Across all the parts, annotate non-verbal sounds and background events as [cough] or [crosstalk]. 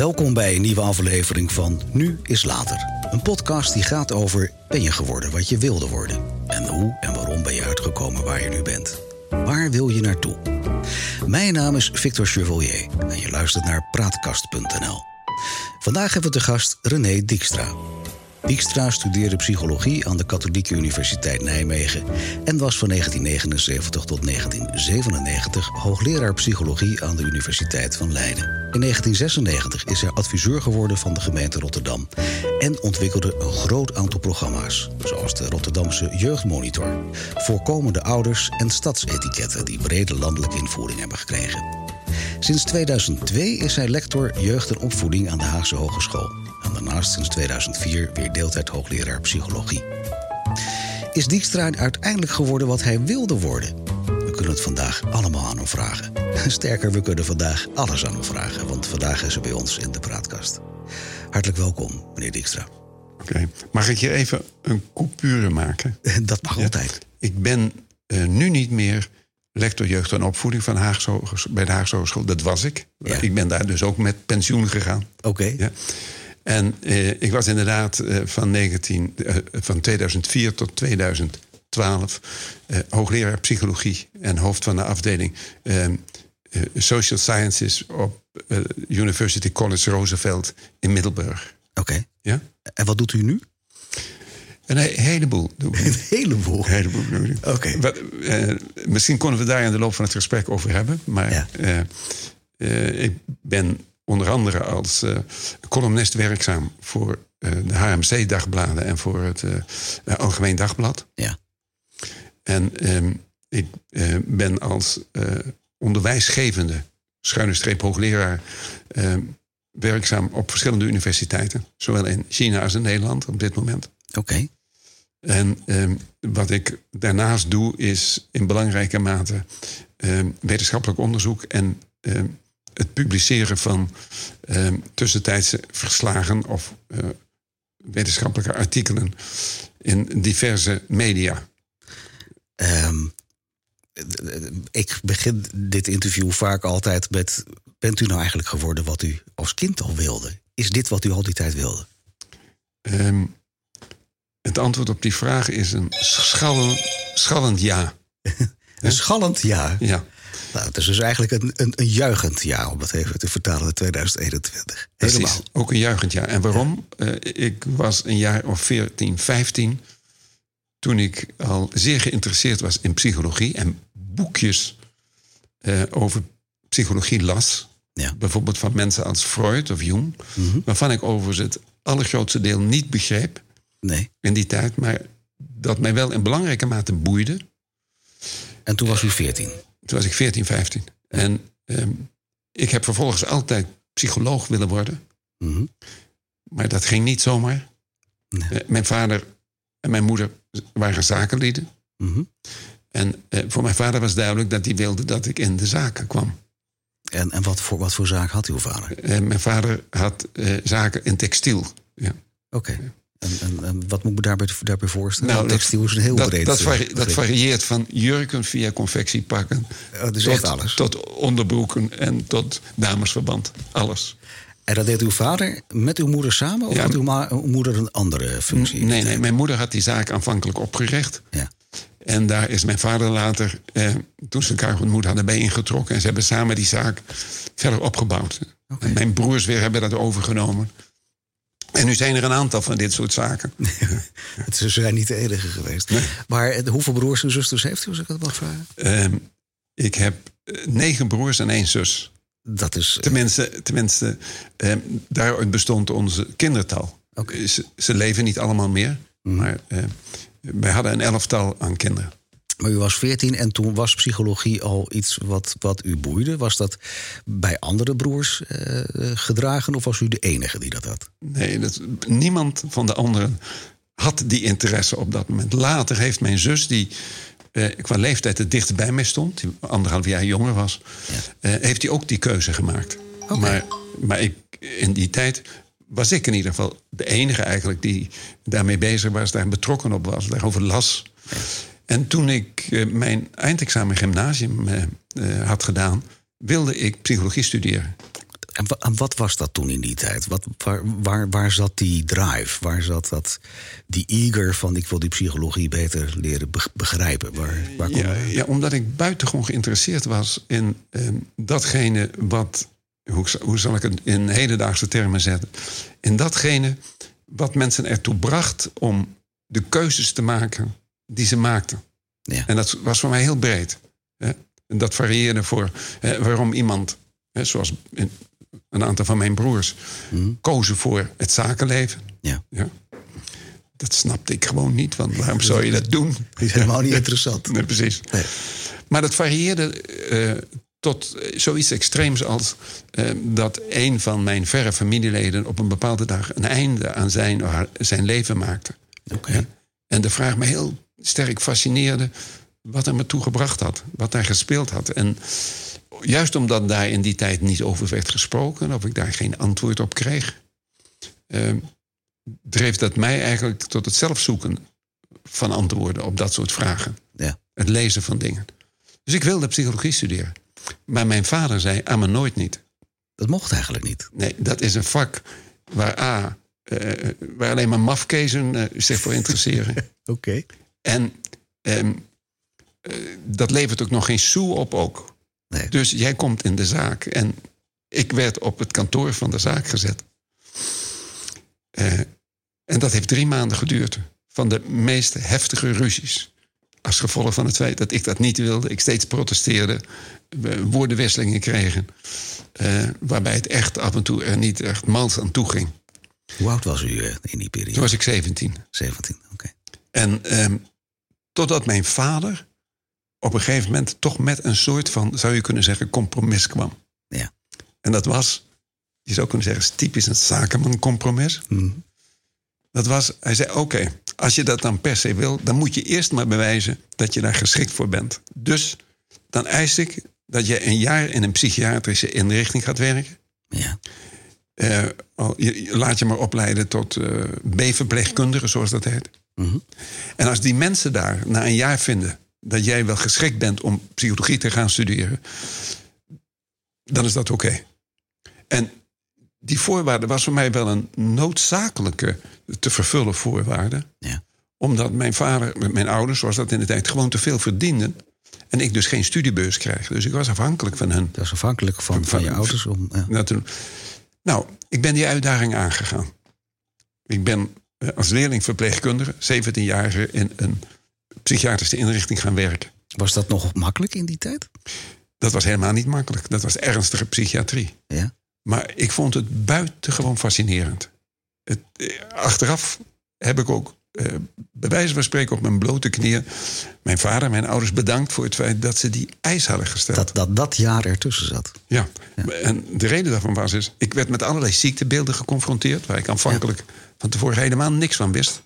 Welkom bij een nieuwe aflevering van Nu is Later. Een podcast die gaat over ben je geworden wat je wilde worden? En hoe en waarom ben je uitgekomen waar je nu bent? Waar wil je naartoe? Mijn naam is Victor Chevalier en je luistert naar Praatkast.nl. Vandaag hebben we te gast René Dijkstra. Dijkstra studeerde psychologie aan de Katholieke Universiteit Nijmegen en was van 1979 tot 1997 hoogleraar psychologie aan de Universiteit van Leiden. In 1996 is hij adviseur geworden van de gemeente Rotterdam en ontwikkelde een groot aantal programma's, zoals de Rotterdamse Jeugdmonitor, voorkomende ouders en stadsetiketten die brede landelijke invoering hebben gekregen. Sinds 2002 is hij lector jeugd en opvoeding aan de Haagse Hogeschool en daarnaast sinds 2004 weer deeltijd hoogleraar psychologie. Is Dijkstra uiteindelijk geworden wat hij wilde worden? We kunnen het vandaag allemaal aan hem vragen. [laughs] Sterker, we kunnen vandaag alles aan hem vragen, want vandaag is hij bij ons in de praatkast. Hartelijk welkom, meneer Dijkstra. Oké, mag ik je even een coupure maken? [laughs] Dat mag altijd. Ik ben uh, nu niet meer lector jeugd en opvoeding van Haagse bij de Haagse Hogeschool. Dat was ik. Ja. Ik ben daar dus ook met pensioen gegaan. Oké, Ja. En eh, ik was inderdaad eh, van, 19, eh, van 2004 tot 2012 eh, hoogleraar psychologie en hoofd van de afdeling eh, eh, Social Sciences op University College Roosevelt in Middelburg. oké. Ja? En wat doet u nu? Een he- heleboel. doen. [laughs] Een heleboel. Een heleboel. Oké. Misschien konden we daar in de loop van het gesprek over hebben. Maar Ja. ik ben onder andere als eh, columnist werkzaam voor eh, de HMC-dagbladen en voor het eh, Algemeen Dagblad. Ja. En ehm, ik ben als onderwijsgevende, schuine streep hoogleraar, eh, werkzaam op verschillende universiteiten. Zowel in China als in Nederland op dit moment. Oké. En ehm, wat ik daarnaast doe, is in belangrijke mate ehm, wetenschappelijk onderzoek en ehm, het publiceren van ehm, tussentijdse verslagen of eh, wetenschappelijke artikelen in diverse media. Ehm, ik begin dit interview vaak altijd met... bent u nou eigenlijk geworden wat u als kind al wilde? Is dit wat u al die tijd wilde? Ehm, het antwoord op die vraag is een schallen, schallend ja. [laughs] Een schallend ja. ja. Nou, het is dus eigenlijk een, een, een juichend ja, om het even te vertalen in 2021. Precies, Helemaal. ook een juichend jaar. En waarom? Eh, ik was een jaar of 14, 15... toen ik al zeer geïnteresseerd was in psychologie... en boekjes eh, over psychologie las. Ja. Bijvoorbeeld van mensen als Freud of Jung... Mhm. waarvan ik overigens het allergrootste deel niet begreep Nee. in die tijd... maar dat mij wel in belangrijke mate boeide. En toen was u 14. Toen was ik 14, 15. En ehm, ik heb vervolgens altijd psycholoog willen worden... Mhm. Maar dat ging niet zomaar. Nee. Eh, mijn vader en mijn moeder waren zakenlieden. Mhm. En eh, voor mijn vader was duidelijk dat hij wilde dat ik in de zaken kwam. En, en wat, voor, wat voor zaak had uw vader? Eh, mijn vader had zaken in textiel. Ja. Oké. En, en, en wat moet ik me daarbij, daarbij voorstellen? Nou, textiel is een heel dat, breed dat, dat varieert van jurken via confectiepakken. Oh, dus tot, echt alles. tot onderbroeken en tot damesverband. Alles. En dat deed uw vader met uw moeder samen? Of Ja. had uw, moeder een andere functie? Nee, nee, mijn moeder had die zaak aanvankelijk opgericht. Ja. En daar is mijn vader later, eh, toen ze elkaar ontmoet hadden, bij ingetrokken. En ze hebben samen die zaak verder opgebouwd. En mijn broers weer hebben dat overgenomen. En nu zijn er een aantal van dit soort zaken. [laughs] Het is- Ze zijn niet de enige geweest. Maar eh, hoeveel broers en zusters heeft u, als ik dat mag vragen? Ehm, ik heb eh, negen broers en één zus. Dat is... Tenminste, tenminste ehm, daaruit bestond onze kindertal. Mhm. Ze, ze leven niet allemaal meer. Maar eh, wij hadden een elftal aan kinderen. Maar u was 14 en toen was psychologie al iets wat, wat u boeide. Was dat bij andere broers eh, gedragen of was u de enige die dat had? Nee, dat, niemand van de anderen had die interesse op dat moment. Later heeft mijn zus, die eh, qua leeftijd het dichtst bij mij stond, die anderhalf jaar jonger was, eh, heeft hij ook die keuze gemaakt. Maar, maar ik, in die tijd was ik in ieder geval de enige eigenlijk die daarmee bezig was, daar betrokken op was, daarover las. En toen ik eh, mijn eindexamen gymnasium eh, eh, had gedaan, wilde ik psychologie studeren. En, wa- en wat was dat toen in die tijd? Wat, waar, waar, waar zat die drive? Waar zat dat, die eager van ik wil die psychologie beter leren be- begrijpen? Waar, waar Ja, omdat ik buitengewoon geïnteresseerd was in ehm, datgene wat, hoe, hoe zal ik het in hedendaagse termen zetten, in datgene wat mensen ertoe bracht om de keuzes te maken die ze maakten. Ja. En dat was voor mij heel breed. Hè. En dat varieerde voor hè, waarom iemand, hè, zoals een aantal van mijn broers, kozen voor het zakenleven. Ja. Ja. Dat snapte ik gewoon niet, want waarom zou je dat doen? [laughs] Die is helemaal niet interessant. Nee, precies. Nee. Maar dat varieerde eh, tot zoiets extreems als eh, dat een van mijn verre familieleden op een bepaalde dag een einde aan zijn, zijn leven maakte. Oké. Ja. En de vraag me heel sterk fascineerde wat er me toe gebracht had, wat hij gespeeld had. En juist omdat daar in die tijd niet over werd gesproken, of ik daar geen antwoord op kreeg, eh, dreef dat mij eigenlijk tot het zelfzoeken van antwoorden op dat soort vragen Ja. het lezen van dingen. Dus ik wilde psychologie studeren. Maar mijn vader zei, aan me nooit niet. Dat mocht eigenlijk niet. Nee, dat is een vak waar A, waar alleen maar mafkezen eh, zich voor interesseren. [laughs] Oké. en ehm, eh, dat levert ook nog geen sou op ook. Nee. Dus jij komt in de zaak. En ik werd op het kantoor van de zaak gezet. Eh, en dat heeft drie maanden geduurd. Van de meest heftige ruzies. Als gevolg van het feit dat ik dat niet wilde. Ik steeds protesteerde. Woordenwisselingen kregen. eh, waarbij het echt af en toe er niet echt mals aan toe ging. Hoe oud was u eh, in die periode? Toen was ik 17. 17. Oké. En ehm, totdat mijn vader op een gegeven moment toch met een soort van, zou je kunnen zeggen, compromis kwam. Ja. En dat was, je zou kunnen zeggen, is typisch een zakenman-compromis. Mhm. Dat was, hij zei: Oké, als je dat dan per se wil, dan moet je eerst maar bewijzen dat je daar geschikt voor bent. Dus dan eis ik dat je een jaar in een psychiatrische inrichting gaat werken. Ja. Eh, al- je, je laat je maar opleiden tot eh B-verpleegkundige, zoals dat heet. Mhm. En als die mensen daar na een jaar vinden dat jij wel geschikt bent om psychologie te gaan studeren, dan is dat oké. En die voorwaarde was voor mij wel een noodzakelijke te vervullen voorwaarde. Ja. Omdat mijn vader, mijn ouders, zoals dat in de tijd, gewoon te veel verdienden. En ik dus geen studiebeurs krijg. Dus ik was afhankelijk van hun. Dat is afhankelijk van, van, Van- je ouders. Om, ja. Nou, ik ben die uitdaging aangegaan. Ik ben eh, als leerling verpleegkundige, 17 jaar in een psychiatrische inrichting gaan werken. Was dat nog makkelijk in die tijd? Dat was helemaal niet makkelijk. Dat was ernstige psychiatrie. Ja. Maar ik vond het buitengewoon fascinerend. Het, eh, achteraf heb ik ook, eh, bij wijze van spreken op mijn blote knieën... mijn vader en mijn ouders bedankt voor het feit dat ze die eis hadden gesteld. Dat, dat dat jaar ertussen zat. Ja. en de reden daarvan was is... ik werd met allerlei ziektebeelden geconfronteerd... waar ik aanvankelijk van tevoren helemaal niks van wist.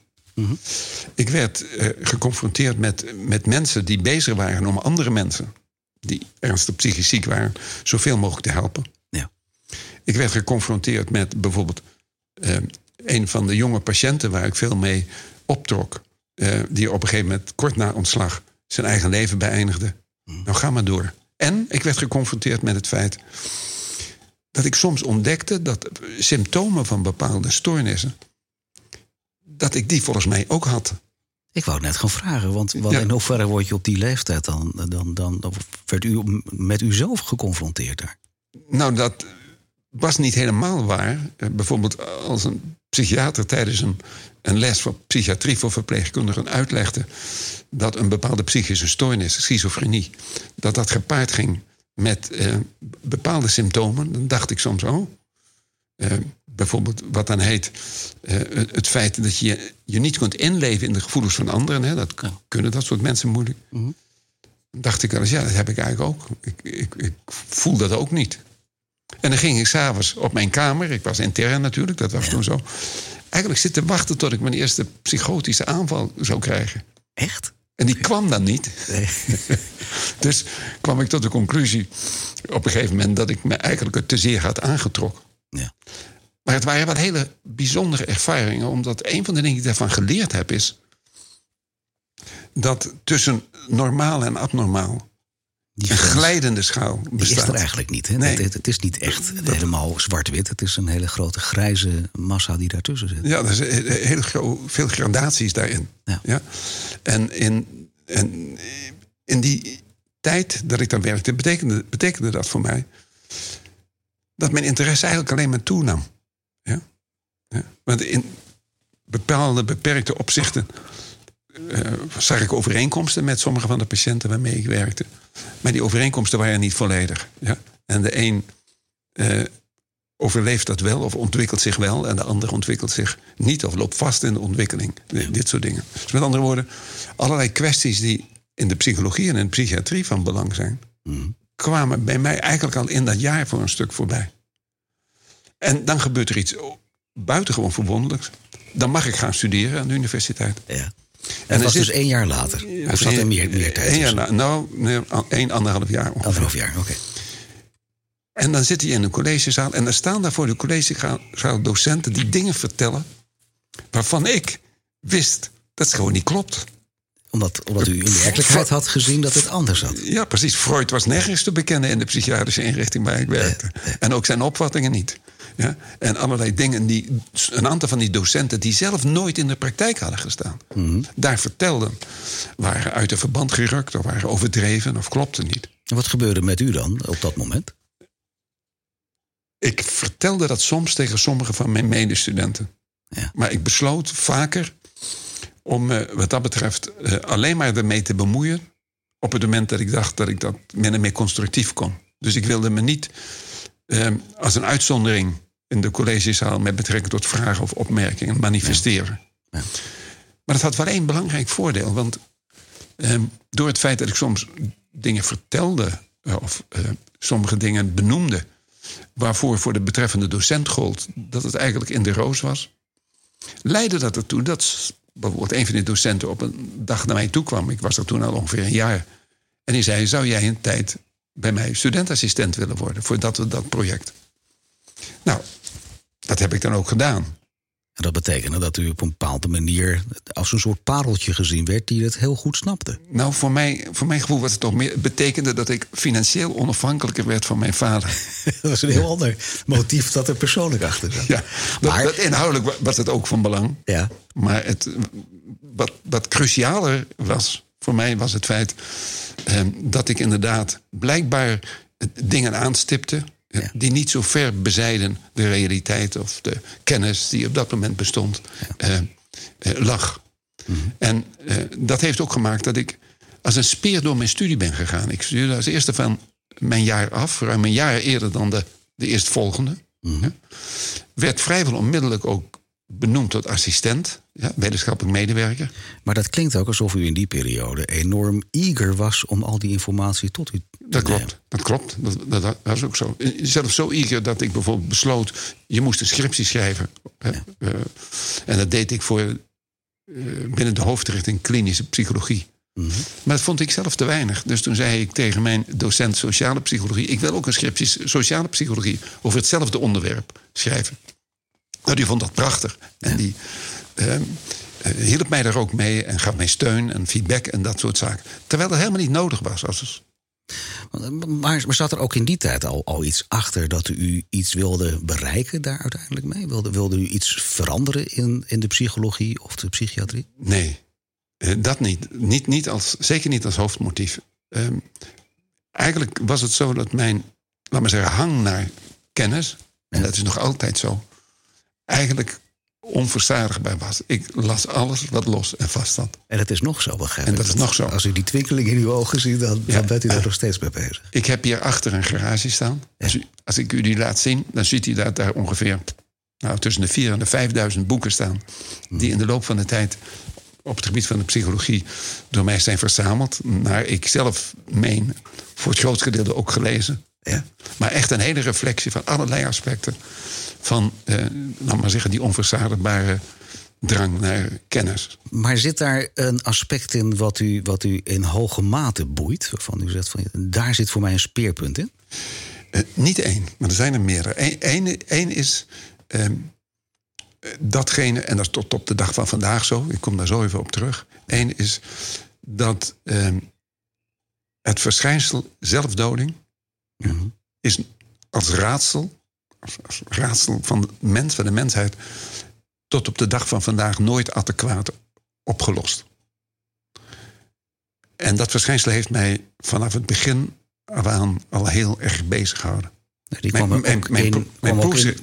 Ik werd eh, geconfronteerd met, met mensen die bezig waren om andere mensen... die ernstig psychisch ziek waren, zoveel mogelijk te helpen. Ja. Ik werd geconfronteerd met bijvoorbeeld... eh, een van de jonge patiënten waar ik veel mee optrok... eh, die op een gegeven moment kort na ontslag zijn eigen leven beëindigde. Nou, ga maar door. En ik werd geconfronteerd met het feit dat ik soms ontdekte dat symptomen van bepaalde stoornissen, dat ik die volgens mij ook had. Ik wou het net gaan vragen, want wat, Ja. in hoeverre word je op die leeftijd dan, dan, dan, dan werd u met uzelf geconfronteerd daar? Nou, dat was niet helemaal waar. Eh, Bijvoorbeeld als een psychiater tijdens een, een les voor psychiatrie voor verpleegkundigen uitlegde dat een bepaalde psychische stoornis, schizofrenie, dat dat gepaard ging met eh, bepaalde symptomen, dan dacht ik soms, oh, eh, bijvoorbeeld wat dan heet eh, het feit dat je je niet kunt inleven in de gevoelens van anderen, hè, dat kunnen dat soort mensen moeilijk. Dan dacht ik wel eens, ja, dat heb ik eigenlijk ook. Ik, ik, ik voel dat ook niet. En dan ging ik s'avonds op mijn kamer, ik was intern natuurlijk, dat was toen zo, eigenlijk zitten wachten tot ik mijn eerste psychotische aanval zou krijgen. Echt? En die kwam dan niet. Nee. [laughs] Dus kwam ik tot de conclusie op een gegeven moment dat ik me eigenlijk het te zeer had aangetrokken. Ja. Maar het waren wat hele bijzondere ervaringen, omdat een van de dingen die ik daarvan geleerd heb is dat tussen normaal en abnormaal Die een glijdende schaal die is bestaat. er eigenlijk niet. Hè? Nee. Het, het is niet echt helemaal zwart-wit. Het is een hele grote grijze massa die daartussen zit. Ja, er zijn heel veel gradaties daarin. Ja. En, in, en in die tijd dat ik daar werkte, betekende, betekende dat voor mij dat mijn interesse eigenlijk alleen maar toenam. Ja? Ja? Want in bepaalde beperkte opzichten eh, zag ik overeenkomsten met sommige van de patiënten waarmee ik werkte. Maar die overeenkomsten waren niet volledig. Ja? En de een eh, overleeft dat wel of ontwikkelt zich wel... en de ander ontwikkelt zich niet of loopt vast in de ontwikkeling. Dit soort dingen. Dus met andere woorden, allerlei kwesties die in de psychologie en in de psychiatrie van belang zijn... kwamen bij mij eigenlijk al in dat jaar voor een stuk voorbij. En dan gebeurt er iets buitengewoon verwonderlijks. Dan mag ik gaan studeren aan de universiteit. Ja. En dat was dus één jaar later. of zat er meer, meer tijd Eén jaar nou, nee, één, anderhalf jaar ongeveer. Anderhalf jaar, oké. En dan zit hij in een collegezaal en er staan daar voor de collegezaal docenten die dingen vertellen waarvan ik wist dat het gewoon niet klopt. Omdat, omdat u in de werkelijkheid had gezien dat het anders zat. Ja, precies. Freud was nergens te bekennen in de psychiatrische inrichting waar ik werkte. En ook zijn opvattingen niet. Ja? En allerlei dingen die een aantal van die docenten die zelf nooit in de praktijk hadden gestaan, daar vertelden, waren uit de verband gerukt of waren overdreven of klopten niet. En wat gebeurde met u dan op dat moment? Ik vertelde dat soms tegen sommige van mijn medestudenten. Ja. Maar ik besloot vaker om eh, wat dat betreft eh, alleen maar ermee te bemoeien. op het moment dat ik dacht dat ik dat min en meer constructief kon. Dus ik wilde me niet eh, als een uitzondering in de collegezaal met betrekking tot vragen of opmerkingen manifesteren. Ja. Maar dat had wel één belangrijk voordeel. Want eh, door het feit dat ik soms dingen vertelde eh, of eh, sommige dingen benoemde waarvoor voor de betreffende docent gold dat het eigenlijk in de roos was, leidde dat ertoe dat bijvoorbeeld een van die docenten op een dag naar mij toe kwam. Ik was er toen al ongeveer een jaar. En die zei: Zou jij een tijd bij mij studentassistent willen worden voor dat, dat project? Nou, dat heb ik dan ook gedaan. En dat betekende dat u op een bepaalde manier als een soort pareltje gezien werd die het heel goed snapte. Nou, voor, mij, voor mijn gevoel was het toch meer. Het betekende dat ik financieel onafhankelijker werd van mijn vader. [laughs] Dat was een heel ander motief dat er persoonlijk achter zat. Ja, dat, Maar- dat inhoudelijk wa- was het ook van belang. Ja. Maar het, wat, wat crucialer was voor mij was het feit eh, dat ik inderdaad blijkbaar dingen aanstipte. Ja. Die niet zo ver bezijden de realiteit of de kennis die op dat moment bestond, eh, eh, lag. En eh, dat heeft ook gemaakt dat ik als een speer door mijn studie ben gegaan. Ik studeerde als eerste van mijn jaar af, ruim een jaar eerder dan de, de eerstvolgende. Ja. Werd vrijwel onmiddellijk ook benoemd tot assistent, ja, wetenschappelijk medewerker. Maar dat klinkt ook alsof u in die periode enorm eager was om al die informatie tot u te Dat nemen. klopt, dat klopt. Dat, dat was ook zo. Zelfs zo eager dat ik bijvoorbeeld besloot... je moest een scriptie schrijven. hè. Eh, en dat deed ik voor eh, binnen de hoofdrichting klinische psychologie. Maar dat vond ik zelf te weinig. Dus toen zei ik tegen mijn docent sociale psychologie... ik wil ook een scriptie sociale psychologie... over hetzelfde onderwerp schrijven. Nou, die vond dat prachtig. En die eh, hielp mij daar ook mee... en gaf mij steun en feedback en dat soort zaken. Terwijl dat helemaal niet nodig was. Als, Maar, maar zat er ook in die tijd al, al iets achter dat u iets wilde bereiken daar uiteindelijk mee? Wilde, wilde u iets veranderen in, in de psychologie of de psychiatrie? Nee, eh, dat niet. niet, niet als, zeker niet als hoofdmotief. Ehm, eigenlijk was het zo dat mijn, laat maar zeggen, hang naar kennis, en dat is nog altijd zo, eigenlijk onverstaanbaar was. Ik las alles wat los en vast zat. En dat is nog zo, begrijp En dat is nog zo. Als u die twinkeling in uw ogen ziet, dan, Ja. dan bent u daar nog steeds mee bezig. Ik heb hier achter een garage staan. Als, u, als ik u die laat zien, dan ziet u dat daar ongeveer nou, tussen de 4 en de 5000 boeken staan. Die in de loop van de tijd op het gebied van de psychologie door mij zijn verzameld. Naar ik zelf meen, voor het grootste gedeelte ook gelezen. Ja. Maar echt een hele reflectie van allerlei aspecten. Van, eh, laat maar zeggen, die onverzadigbare drang naar kennis. Maar zit daar een aspect in wat u, wat u in hoge mate boeit? Waarvan u zegt van daar zit voor mij een speerpunt in? Eh, niet één, maar er zijn er meerdere. Eén één is ehm, eh, datgene, en dat is tot op de dag van vandaag zo, ik kom daar zo even op terug. Eén is dat ehm, het verschijnsel zelfdoding Mhm. is als raadsel, raadsel van de mens, van de mensheid, tot op de dag van vandaag nooit adequaat opgelost. En dat verschijnsel heeft mij vanaf het begin af aan al heel erg bezig gehouden. Die Mijn, kwam mijn, ook mijn, in- kwam ook in-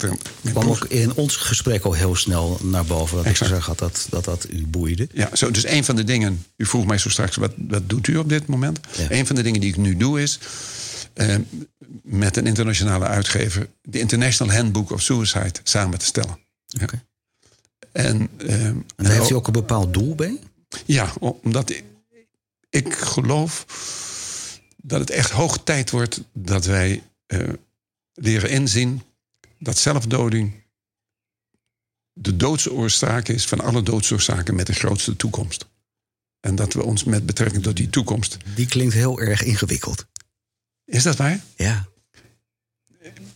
kwam ook ons gesprek al heel snel naar boven. Dat ik Exact. gezegd had dat, dat dat u boeide. Ja, zo, dus een van de dingen. U vroeg mij zo straks, wat, wat doet u op dit moment? Ja. Een van de dingen die ik nu doe is. Eh, met een internationale uitgever. de International Handbook of Suicide samen te stellen. Ja. En, En daar heeft u ook een bepaald doel bij? Ja, omdat ik, ik geloof dat het echt hoog tijd wordt dat wij eh, leren inzien dat zelfdoding de doodsoorzaak is van alle doodsoorzaken met de grootste toekomst. En dat we ons met betrekking tot die toekomst. Die klinkt heel erg ingewikkeld. Is dat waar? Ja.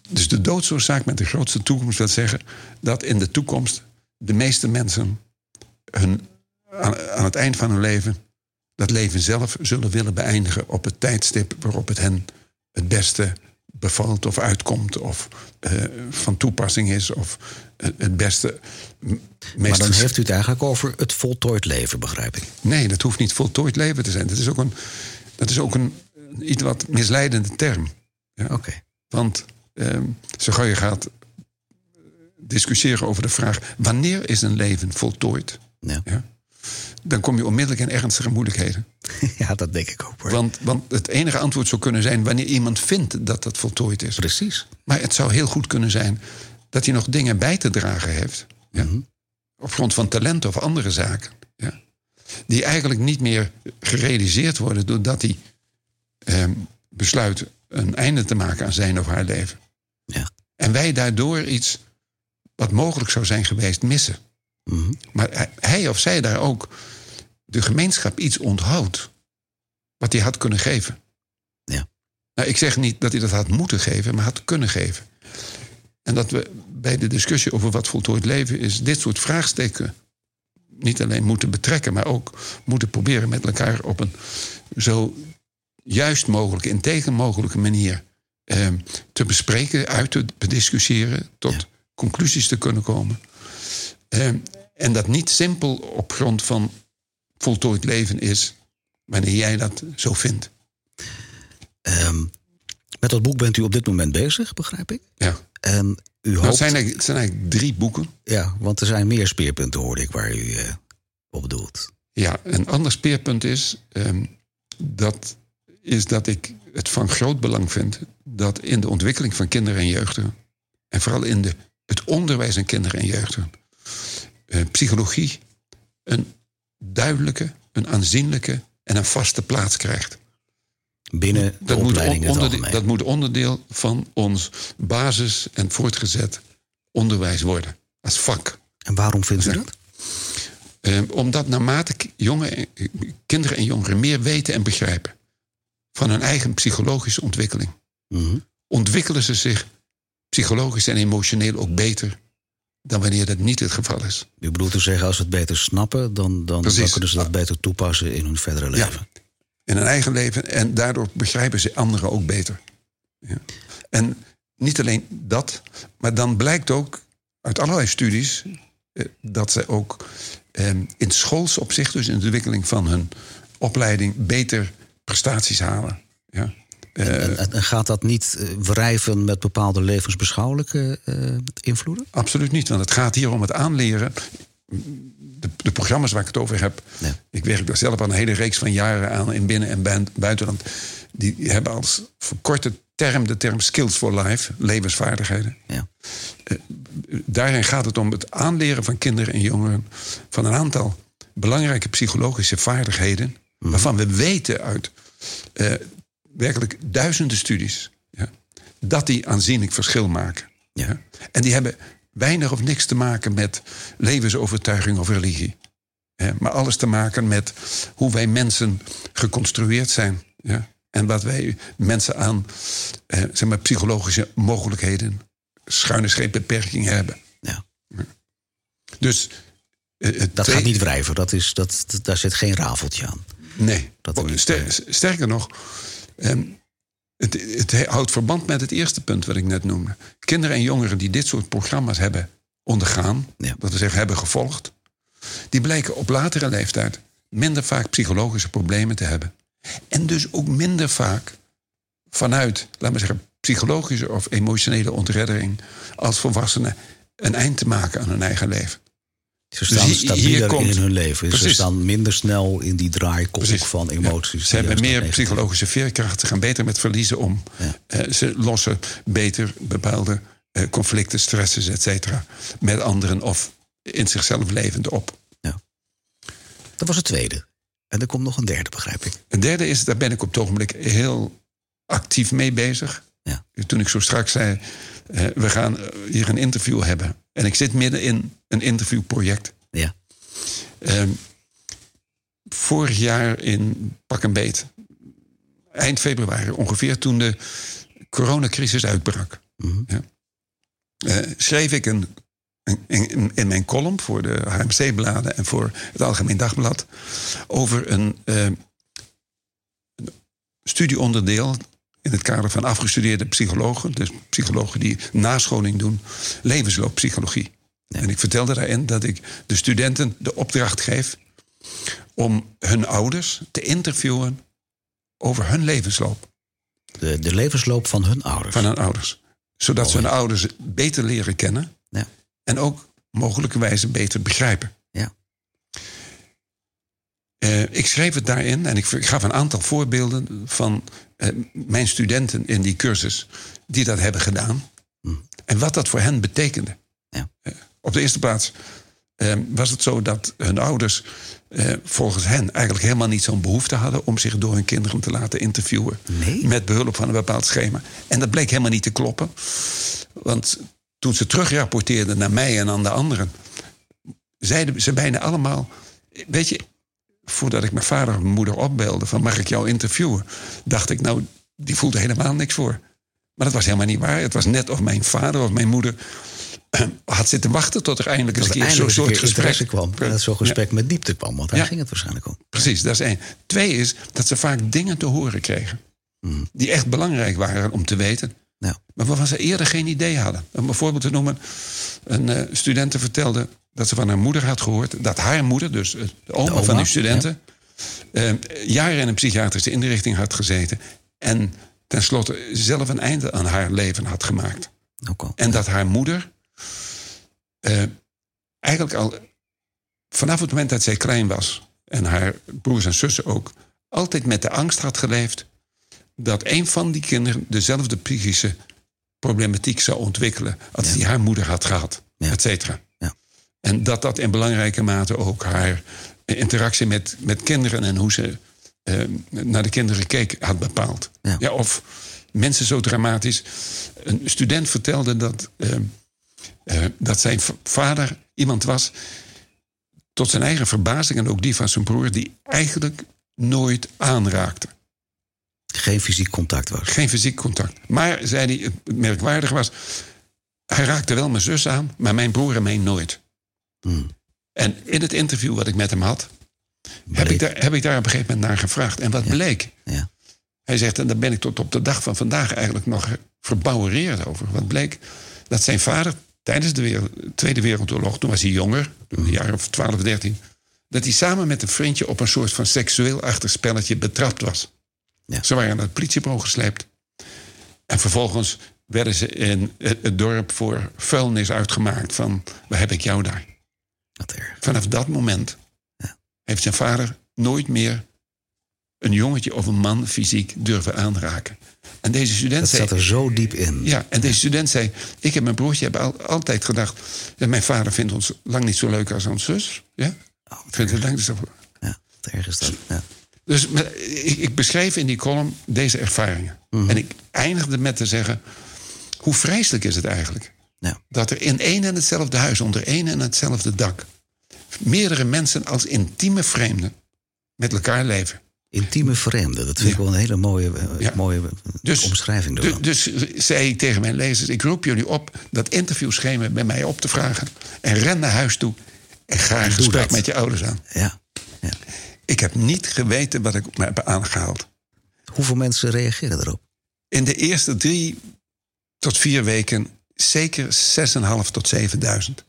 Dus de doodsoorzaak met de grootste toekomst wil zeggen dat in de toekomst de meeste mensen hun, aan, aan het eind van hun leven dat leven zelf zullen willen beëindigen op het tijdstip waarop het hen het beste bevalt of uitkomt of eh, van toepassing is of het beste Maar dan heeft u het eigenlijk over het voltooid leven, begrijp ik. Nee, dat hoeft niet voltooid leven te zijn. Dat is ook een, dat is ook een iets wat misleidende term. Ja? Oké. Want ehm, zo gauw je gaat discussiëren over de vraag... wanneer is een leven voltooid? Ja. Ja? Dan kom je onmiddellijk in ernstige moeilijkheden. [laughs] ja, dat denk ik ook hoor. Want, want het enige antwoord zou kunnen zijn... wanneer iemand vindt dat dat voltooid is. Precies. Maar het zou heel goed kunnen zijn... dat hij nog dingen bij te dragen heeft. Ja? Mhm. Op grond van talent of andere zaken. Ja? Die eigenlijk niet meer gerealiseerd worden... doordat hij ehm, besluit een einde te maken aan zijn of haar leven. Ja. En wij daardoor iets wat mogelijk zou zijn geweest missen. Mhm. Maar hij- hij of zij daar ook de gemeenschap iets onthoudt. Wat hij had kunnen geven. Ja. Nou, ik zeg niet dat hij dat had moeten geven, maar had kunnen geven. En dat we bij de discussie over wat voltooid leven is, dit soort vraagstukken niet alleen moeten betrekken, maar ook moeten proberen met elkaar op een zo juist mogelijke, integer mogelijke manier eh, te bespreken, uit te bediscussiëren, tot Ja. conclusies te kunnen komen. Eh, en dat niet simpel op grond van voltooid leven is, wanneer jij dat zo vindt. Ehm, met dat boek bent u op dit moment bezig, begrijp ik. Ja. En u Nou, hoopt... het, zijn het zijn eigenlijk drie boeken. Ja, want er zijn meer speerpunten, hoorde ik, waar u eh, op doelt. Ja, een ander speerpunt is, ehm, dat, is dat ik het van groot belang vind dat in de ontwikkeling van kinderen en jeugdigen, en vooral in de, het onderwijs aan kinderen en jeugdigen, eh, psychologie een duidelijke, een aanzienlijke en een vaste plaats krijgt. Binnen de Dat moet, opleiding in het onderde- algemeen. dat moet onderdeel van ons basis- en voortgezet onderwijs worden, als vak. En waarom vindt u dat? Eh, omdat naarmate jonge, eh, kinderen en jongeren meer weten en begrijpen van hun eigen psychologische ontwikkeling, Mhm. ontwikkelen ze zich psychologisch en emotioneel ook beter dan wanneer dat niet het geval is. U bedoelt te zeggen, als ze het beter snappen, dan, dan, kunnen ze dat beter toepassen in hun verdere Ja. leven. In hun eigen leven en daardoor begrijpen ze anderen ook beter. Ja. En niet alleen dat, maar dan blijkt ook uit allerlei studies eh, dat ze ook eh, in schools opzicht, dus in de ontwikkeling van hun opleiding, beter prestaties halen. Ja. Eh, En, en- en gaat dat niet eh, wrijven met bepaalde levensbeschouwelijke eh, invloeden? Absoluut niet, want het gaat hier om het aanleren. De, de programma's waar ik het over heb, ik werk daar zelf al een hele reeks van jaren aan in binnen- en buiten- buitenland. Die hebben als verkorte term de term skills for life, levensvaardigheden. Ja. Daarin gaat het om het aanleren van kinderen en jongeren van een aantal belangrijke psychologische vaardigheden, waarvan we weten uit eh, werkelijk duizenden studies ja, dat die aanzienlijk verschil maken. Ja. En die hebben weinig of niks te maken met levensovertuiging of religie. Ja, maar alles te maken met hoe wij mensen geconstrueerd zijn. Ja? En wat wij mensen aan eh, zeg maar, psychologische mogelijkheden, schuine scheepbeperking hebben. Ja. Dus eh, Dat twee- gaat niet wrijven, dat is, dat, dat- daar zit geen rafeltje aan. Nee. Dat Oh, ster- sterker nog, ehm, het, het houdt verband met het eerste punt wat ik net noemde. Kinderen en jongeren die dit soort programma's hebben ondergaan, Ja. dat we zeggen hebben gevolgd, die blijken op latere leeftijd minder vaak psychologische problemen te hebben. En dus ook minder vaak vanuit, laten we zeggen, psychologische of emotionele ontreddering als volwassenen een eind te maken aan hun eigen leven. Ze staan hier- stabieler komt- in hun leven. Ze staan minder snel in die draaikolk van Ja. emoties. Ze hebben meer psychologische veerkracht. Ze gaan beter met verliezen om. Ja. Eh, ze lossen beter bepaalde eh, conflicten, stresses, et cetera. Met anderen of in zichzelf levend op. Dat was het tweede. En er komt nog een derde, begrijp ik. Een derde is, daar ben ik op het ogenblik heel actief mee bezig. Ja. Toen ik zo straks zei, eh, we gaan hier een interview hebben. En ik zit midden in een interviewproject. Ja. Ehm, vorig jaar in pak en beet, eind februari ongeveer, toen de coronacrisis uitbrak, Mhm. ja, eh, schreef ik een, in, in mijn column voor de HMC-bladen en voor het Algemeen Dagblad over een, eh, een studieonderdeel in het kader van afgestudeerde psychologen, dus psychologen die nascholing doen, levenslooppsychologie. En ik vertelde daarin dat ik de studenten de opdracht geef om hun ouders te interviewen over hun levensloop De, de levensloop van hun ouders. van hun ouders. Zodat ze hun ouders beter leren kennen Ja. en ook mogelijkerwijze beter begrijpen. Ja. Eh, ik schreef het daarin en ik gaf een aantal voorbeelden van eh, mijn studenten in die cursus die dat hebben gedaan. En wat dat voor hen betekende. Op de eerste plaats eh, was het zo dat hun ouders eh, volgens hen eigenlijk helemaal niet zo'n behoefte hadden om zich door hun kinderen te laten interviewen. Nee? Met behulp van een bepaald schema. En dat bleek helemaal niet te kloppen. Want toen ze terugrapporteerden naar mij en aan de anderen, zeiden ze bijna allemaal: Weet je, voordat ik mijn vader en mijn moeder opbelde van mag ik jou interviewen, dacht ik, nou, die voelde helemaal niks voor. Maar dat was helemaal niet waar. Het was net of mijn vader of mijn moeder [clears throat] had zitten wachten tot er eindelijk eens een er keer zo'n soort gesprek kwam. En dat zo'n gesprek met diepte kwam. Want daar Ja. ging het waarschijnlijk om. Precies, dat is één. Twee is dat ze vaak dingen te horen kregen. Hmm. Die echt belangrijk waren om te weten. Nou, Maar waarvan ze eerder geen idee hadden. Om een voorbeeld te noemen. Een eh studenten vertelde dat ze van haar moeder had gehoord... dat haar moeder, dus de oma, oma, van die studenten... eh, jaren in een psychiatrische inrichting had gezeten... en tenslotte zelf een einde aan haar leven had gemaakt. ook al. En dat haar moeder eh, eigenlijk al vanaf het moment dat zij klein was, en haar broers en zussen ook, altijd met de angst had geleefd dat een van die kinderen dezelfde psychische problematiek zou ontwikkelen als Ja. die haar moeder had gehad, Ja. et cetera. Ja. En dat dat in belangrijke mate ook haar interactie met, met kinderen en hoe ze eh, naar de kinderen keek had bepaald. Ja. of mensen zo dramatisch. Een student vertelde dat, eh, eh, dat zijn vader iemand was, tot zijn eigen verbazing en ook die van zijn broer, die eigenlijk nooit aanraakte. Geen fysiek contact was. Geen fysiek contact. Maar, zei hij, het merkwaardig was, hij raakte wel mijn zus aan, maar mijn broer en mij nooit. Hmm. En in het interview wat ik met hem had, heb ik, daar, heb ik daar op een gegeven moment naar gevraagd. En wat bleek? Ja. Hij zegt, en daar ben ik tot op de dag van vandaag eigenlijk nog verbouwereerd over. Wat bleek? Dat zijn vader tijdens de wereld- Tweede Wereldoorlog, toen was hij jonger, een jaar of 12, 13, dat hij samen met een vriendje op een soort van seksueel achterspelletje betrapt was. Ja. Ze waren naar het politiebureau gesleept. En vervolgens werden ze in het dorp voor vuilnis uitgemaakt van, waar heb ik jou daar? Erg. Vanaf dat moment Ja. heeft zijn vader nooit meer een jongetje of een man fysiek durven aanraken. En deze student Dat zei. zat er zo diep in. Ja, en deze student zei: Ik heb mijn broertje heb al- altijd gedacht. dat mijn vader vindt ons lang niet zo leuk als ons zus. Ja? Oh, wat Vindt het lang niet zo. Ja, wat erg is dat. Ja. Dus ik, ik beschreef in die column deze ervaringen. En ik eindigde met te zeggen: Hoe vreselijk is het eigenlijk? Ja. Dat er in één en hetzelfde huis, onder één en hetzelfde dak. meerdere mensen als intieme vreemden met elkaar leven. Intieme vreemden, dat vind ik wel een hele mooie, eh, Ja. mooie eh, Dus- omschrijving Du- ervan. dus zei ik tegen mijn lezers: ik roep jullie op dat interviewschema bij mij op te vragen. En ren naar huis toe. En ga een gesprek dat. met je ouders aan. Ja, ja. Ik heb niet geweten wat ik me heb aangehaald. Hoeveel mensen reageren erop? In de eerste drie tot vier weken zeker 6.500 tot 7000.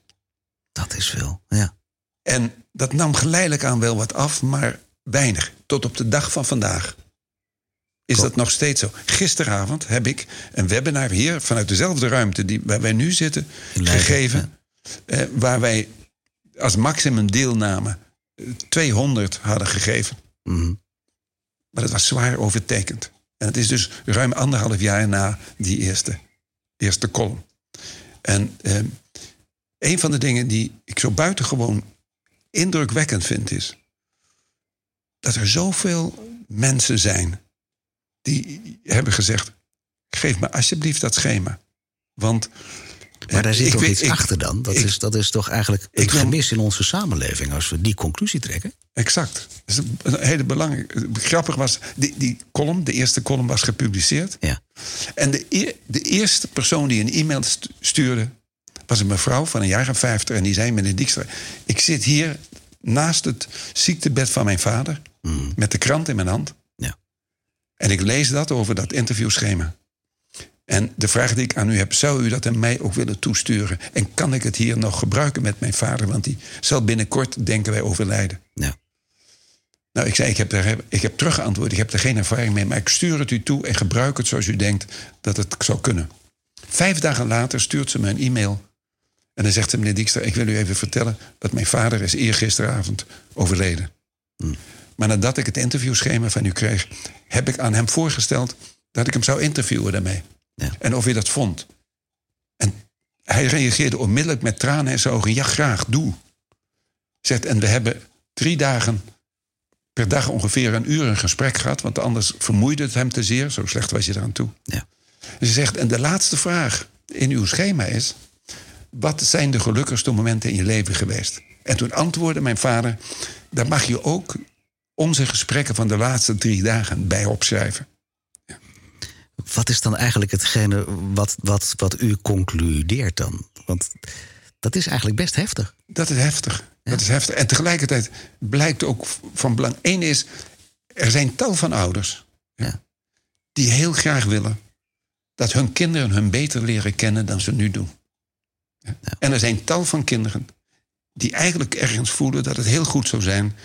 Dat is veel, ja. En dat nam geleidelijk aan wel wat af, maar weinig. Tot op de dag van vandaag is dat nog steeds zo. Gisteravond heb ik een webinar hier vanuit dezelfde ruimte die, waar wij nu zitten Leiden, gegeven. eh, waar wij als maximum deelname eh, 200 hadden gegeven. Mhm. Maar dat was zwaar overtekend. En het is dus ruim anderhalf jaar na die eerste, eerste column. En eh, een van de dingen die ik zo buitengewoon indrukwekkend vind is... dat er zoveel mensen zijn die hebben gezegd... geef me alsjeblieft dat schema. Want... Maar daar eh, zit toch weet- iets ik- achter dan? Dat, ik- is, dat is toch eigenlijk wil- gemis in onze samenleving... als we die conclusie trekken? Exact. Dat is een hele belangrijke. Grappig was, die, die column, de eerste column was gepubliceerd. Ja. En de, e- de eerste persoon die een e-mail stu- stuurde, was een mevrouw van een jaar of vijftig. En die zei, meneer Dijkstra, ik zit hier naast het ziektebed van mijn vader, met de krant in mijn hand. Ja. En ik lees dat over dat interviewschema. En de vraag die ik aan u heb, zou u dat aan mij ook willen toesturen? En kan ik het hier nog gebruiken met mijn vader? Want die zal binnenkort, denken wij, overlijden. Ja. Nou, ik zei, ik heb, daar, ik heb teruggeantwoord, ik heb er geen ervaring mee... maar ik stuur het u toe en gebruik het zoals u denkt dat het zou kunnen. Vijf dagen later stuurt ze me een e-mail. En dan zegt ze, meneer Dijkstra, ik wil u even vertellen... dat mijn vader is eergisteravond overleden. Maar nadat ik het interviewschema van u kreeg... heb ik aan hem voorgesteld dat ik hem zou interviewen daarmee. Ja. En of hij dat vond. En hij reageerde onmiddellijk met tranen in zijn ogen. Ja, graag, doe. Zegt, en we hebben drie dagen per dag ongeveer een uur een gesprek gehad. Want anders vermoeide het hem te zeer. Zo slecht was je eraan toe. Ja. Ze zegt, en de laatste vraag in uw schema is... wat zijn de gelukkigste momenten in je leven geweest? En toen antwoordde mijn vader... daar mag je ook onze gesprekken van de laatste drie dagen bij opschrijven. Wat is dan eigenlijk hetgene wat, wat, wat u concludeert dan? Want dat is eigenlijk best heftig. Dat is heftig. Dat is heftig. En tegelijkertijd blijkt ook van belang. Eén is, er zijn tal van ouders Ja. die heel graag willen dat hun kinderen hun beter leren kennen dan ze nu doen. En er zijn tal van kinderen die eigenlijk ergens voelen dat het heel goed zou zijn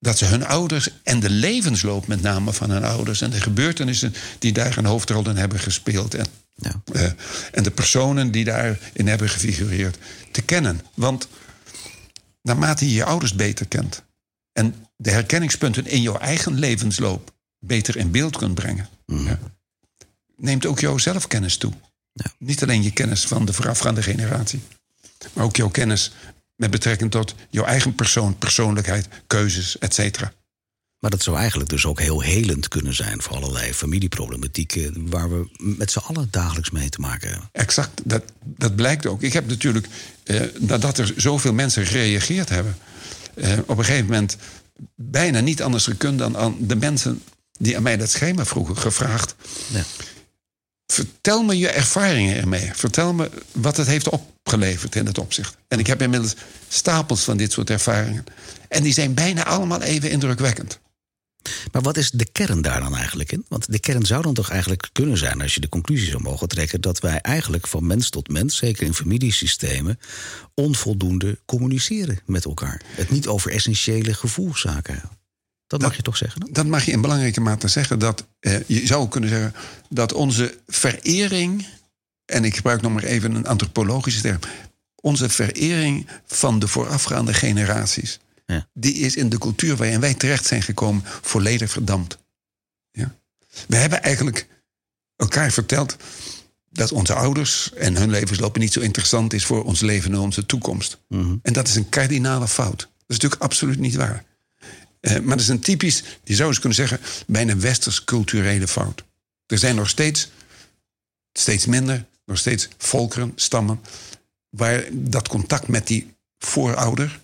dat ze hun ouders en de levensloop met name van hun ouders en de gebeurtenissen die daar een hoofdrol in hebben gespeeld en, Ja. eh, en de personen die daarin hebben gefigureerd te kennen. Want naarmate je je ouders beter kent en de herkenningspunten in jouw eigen levensloop beter in beeld kunt brengen, ja, neemt ook jouw zelfkennis toe. Ja. Niet alleen je kennis van de voorafgaande generatie, maar ook jouw kennis met betrekking tot jouw eigen persoon, persoonlijkheid, keuzes, et cetera. Maar dat zou eigenlijk dus ook heel helend kunnen zijn voor allerlei familieproblematieken waar we met z'n allen dagelijks mee te maken hebben. Exact, dat, dat blijkt ook. Ik heb natuurlijk, eh, nadat er zoveel mensen gereageerd hebben, eh, op een gegeven moment bijna niet anders gekund dan aan de mensen die aan mij dat schema vroegen, gevraagd. Ja. Vertel me je ervaringen ermee. Vertel me wat het heeft opgeleverd in het opzicht. En ik heb inmiddels stapels van dit soort ervaringen. En die zijn bijna allemaal even indrukwekkend. Maar wat is de kern daar dan eigenlijk in? Want de kern zou dan toch eigenlijk kunnen zijn, als je de conclusie zou mogen trekken, dat wij eigenlijk van mens tot mens, zeker in familiesystemen, onvoldoende communiceren met elkaar. Het niet over essentiële gevoelszaken Dat mag je toch zeggen? Dan? Dat mag je in belangrijke mate zeggen. Dat, eh, je zou kunnen zeggen dat onze verering... en ik gebruik nog maar even een antropologische term... onze verering van de voorafgaande generaties... Ja. die is in de cultuur waarin wij terecht zijn gekomen... volledig verdampt. Ja? We hebben eigenlijk elkaar verteld... dat onze ouders en hun levensloop niet zo interessant is... voor ons leven en onze toekomst. En dat is een kardinale fout. Dat is natuurlijk absoluut niet waar. Eh, maar dat is een typisch, je zou eens kunnen zeggen, bijna westers culturele fout. Er zijn nog steeds, steeds minder, nog steeds volkeren, stammen, waar dat contact met die voorouder,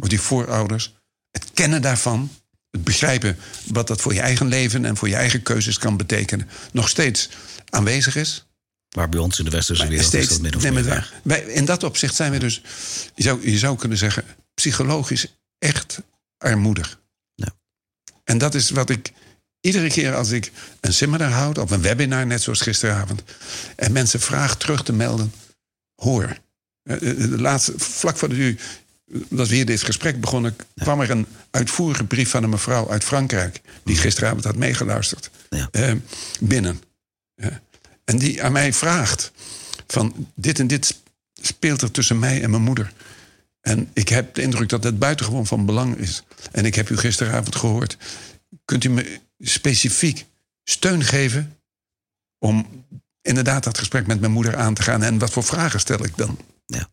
of die voorouders, het kennen daarvan, het begrijpen wat dat voor je eigen leven en voor je eigen keuzes kan betekenen, nog steeds aanwezig is. Waar bij ons in de westerse wereld is Steeds, dat min of meer maar wij, in dat opzicht zijn we dus, je zou, je zou kunnen zeggen, psychologisch echt armoedig. En dat is wat ik iedere keer als ik een seminar houd, of een webinar, net zoals gisteravond, en mensen vragen terug te melden, hoor. Eh, eh, De laatste, vlak voor de u, dat we hier dit gesprek begonnen, kwam er een uitvoerige brief van een mevrouw uit Frankrijk, die gisteravond had meegeluisterd, Ja. eh, binnen. En die aan mij vraagt: van dit en dit speelt er tussen mij en mijn moeder. En ik heb de indruk dat het buitengewoon van belang is. En ik heb u gisteravond gehoord. Kunt u me specifiek steun geven om inderdaad dat gesprek met mijn moeder aan te gaan? En wat voor vragen stel ik dan? Ja.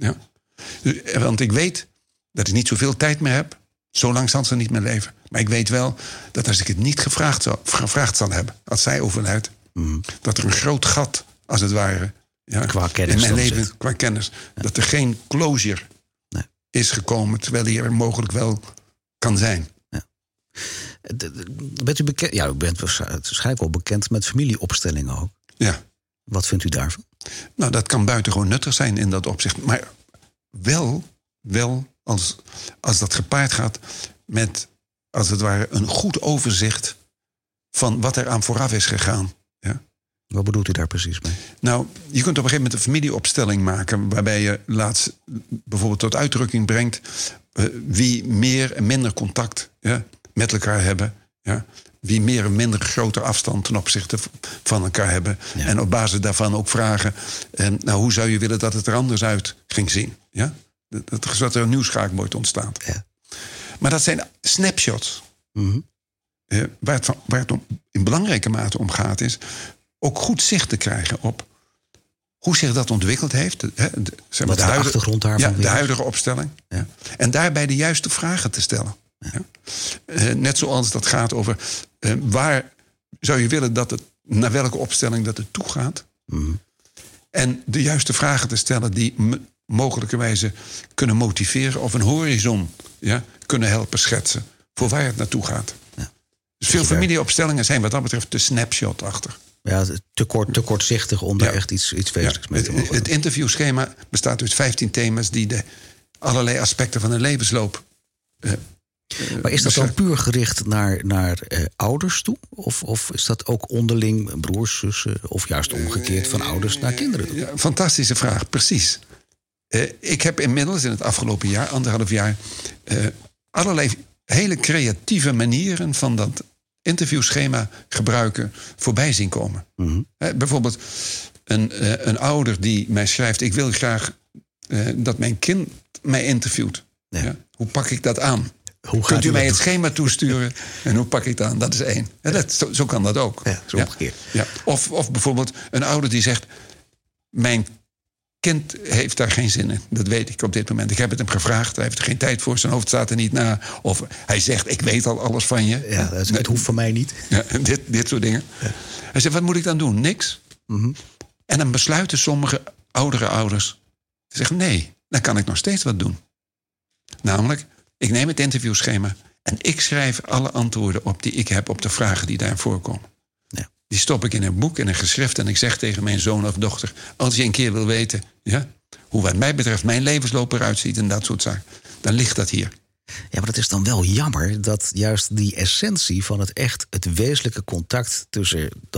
Eh, Want ik weet dat ik niet zoveel tijd meer heb. Zo lang zal ze niet meer leven. Maar ik weet wel dat als ik het niet gevraagd zal, gevraagd zal hebben, als zij overlijdt, dat er een groot gat, als het ware, ja, Qua kennis in mijn leven, zit. qua kennis, dat er geen closure. Is gekomen, terwijl die er mogelijk wel kan zijn. D- Bent u bekend? Ja, u bent waarsch- waarschijnlijk wel bekend met familieopstellingen ook. Ja. Wat vindt u daarvan? Nou, dat kan buitengewoon nuttig zijn in dat opzicht. Maar wel, wel als, als dat gepaard gaat met, als het ware, een goed overzicht van wat er aan vooraf is gegaan. Wat bedoelt u daar precies mee? Nou, je kunt op een gegeven moment een familieopstelling maken... waarbij je laatst bijvoorbeeld tot uitdrukking brengt... eh, wie meer en minder contact ja, met elkaar hebben. Ja? Wie meer en minder grote afstand ten opzichte van elkaar hebben. Ja. En op basis daarvan ook vragen... eh, nou, hoe zou je willen dat het er anders uit ging zien? Ja? Dat, dat, er een nieuw schaakbord ontstaat. Ja. Maar dat zijn snapshots. Mhm. Eh, waar, het van, waar het om, in belangrijke mate om gaat, is ook goed zicht te krijgen op hoe zich dat ontwikkeld heeft. de- hè, de, zeg Wat de huidige- achtergrond daarvan Ja, de huidige opstelling. Ja. En daarbij de juiste vragen te stellen. Ja. Eh, net zoals dat gaat over eh, waar zou je willen dat het, naar welke opstelling dat het toe gaat. Mhm. En de juiste vragen te stellen die mogelijkerwijze kunnen motiveren of een horizon ja, kunnen helpen schetsen voor waar het naartoe gaat. Ja. Dus veel familieopstellingen zijn wat dat betreft te snapshot achter. Ja, te, kort, te kortzichtig om daar Ja. echt iets, iets Ja, wezenlijks mee te het, mogen het interviewschema bestaat uit 15 thema's die de allerlei aspecten van een levensloop. eh, Maar is dat dan puur gericht naar, naar eh, ouders toe? Of, of is dat ook onderling, broers, zussen... of juist omgekeerd van ouders naar kinderen toe? Ja, fantastische vraag, precies. Eh, ik heb inmiddels in het afgelopen jaar, anderhalf jaar, eh, allerlei hele creatieve manieren van dat interviewschema gebruiken voorbij zien komen. Mhm. Bijvoorbeeld een, eh, een ouder die mij schrijft: Ik wil graag eh, dat mijn kind mij interviewt. Ja. Ja. Hoe pak ik dat aan? Hoe gaat Kunt u u mij het schema toesturen en hoe pak ik dat aan? Dat is één. Ja, dat, zo, zo kan dat ook. Ja, zo omgekeerd. Ja. Of, of bijvoorbeeld een ouder die zegt: Mijn kind heeft daar geen zin in. Dat weet ik op dit moment. Ik heb het hem gevraagd. Hij heeft er geen tijd voor. Zijn hoofd staat er niet na. Of hij zegt: Ik weet al alles van je. Ja, dat is- het hoeft van mij niet. Ja, dit, dit soort dingen. Hij zegt, wat moet ik dan doen? Niks. Mhm. En dan besluiten sommige oudere ouders te zeggen, nee, dan kan ik nog steeds wat doen. Namelijk, ik neem het interviewschema en ik schrijf alle antwoorden op die ik heb op de vragen die daar voorkomen. Die stop ik in een boek, in een geschrift en ik zeg tegen mijn zoon of dochter, als je een keer wil weten ja, hoe wat mij betreft mijn levensloop eruit ziet en dat soort zaken, dan ligt dat hier. Ja, maar het is dan wel jammer dat juist die essentie van het echt, het wezenlijke contact tussen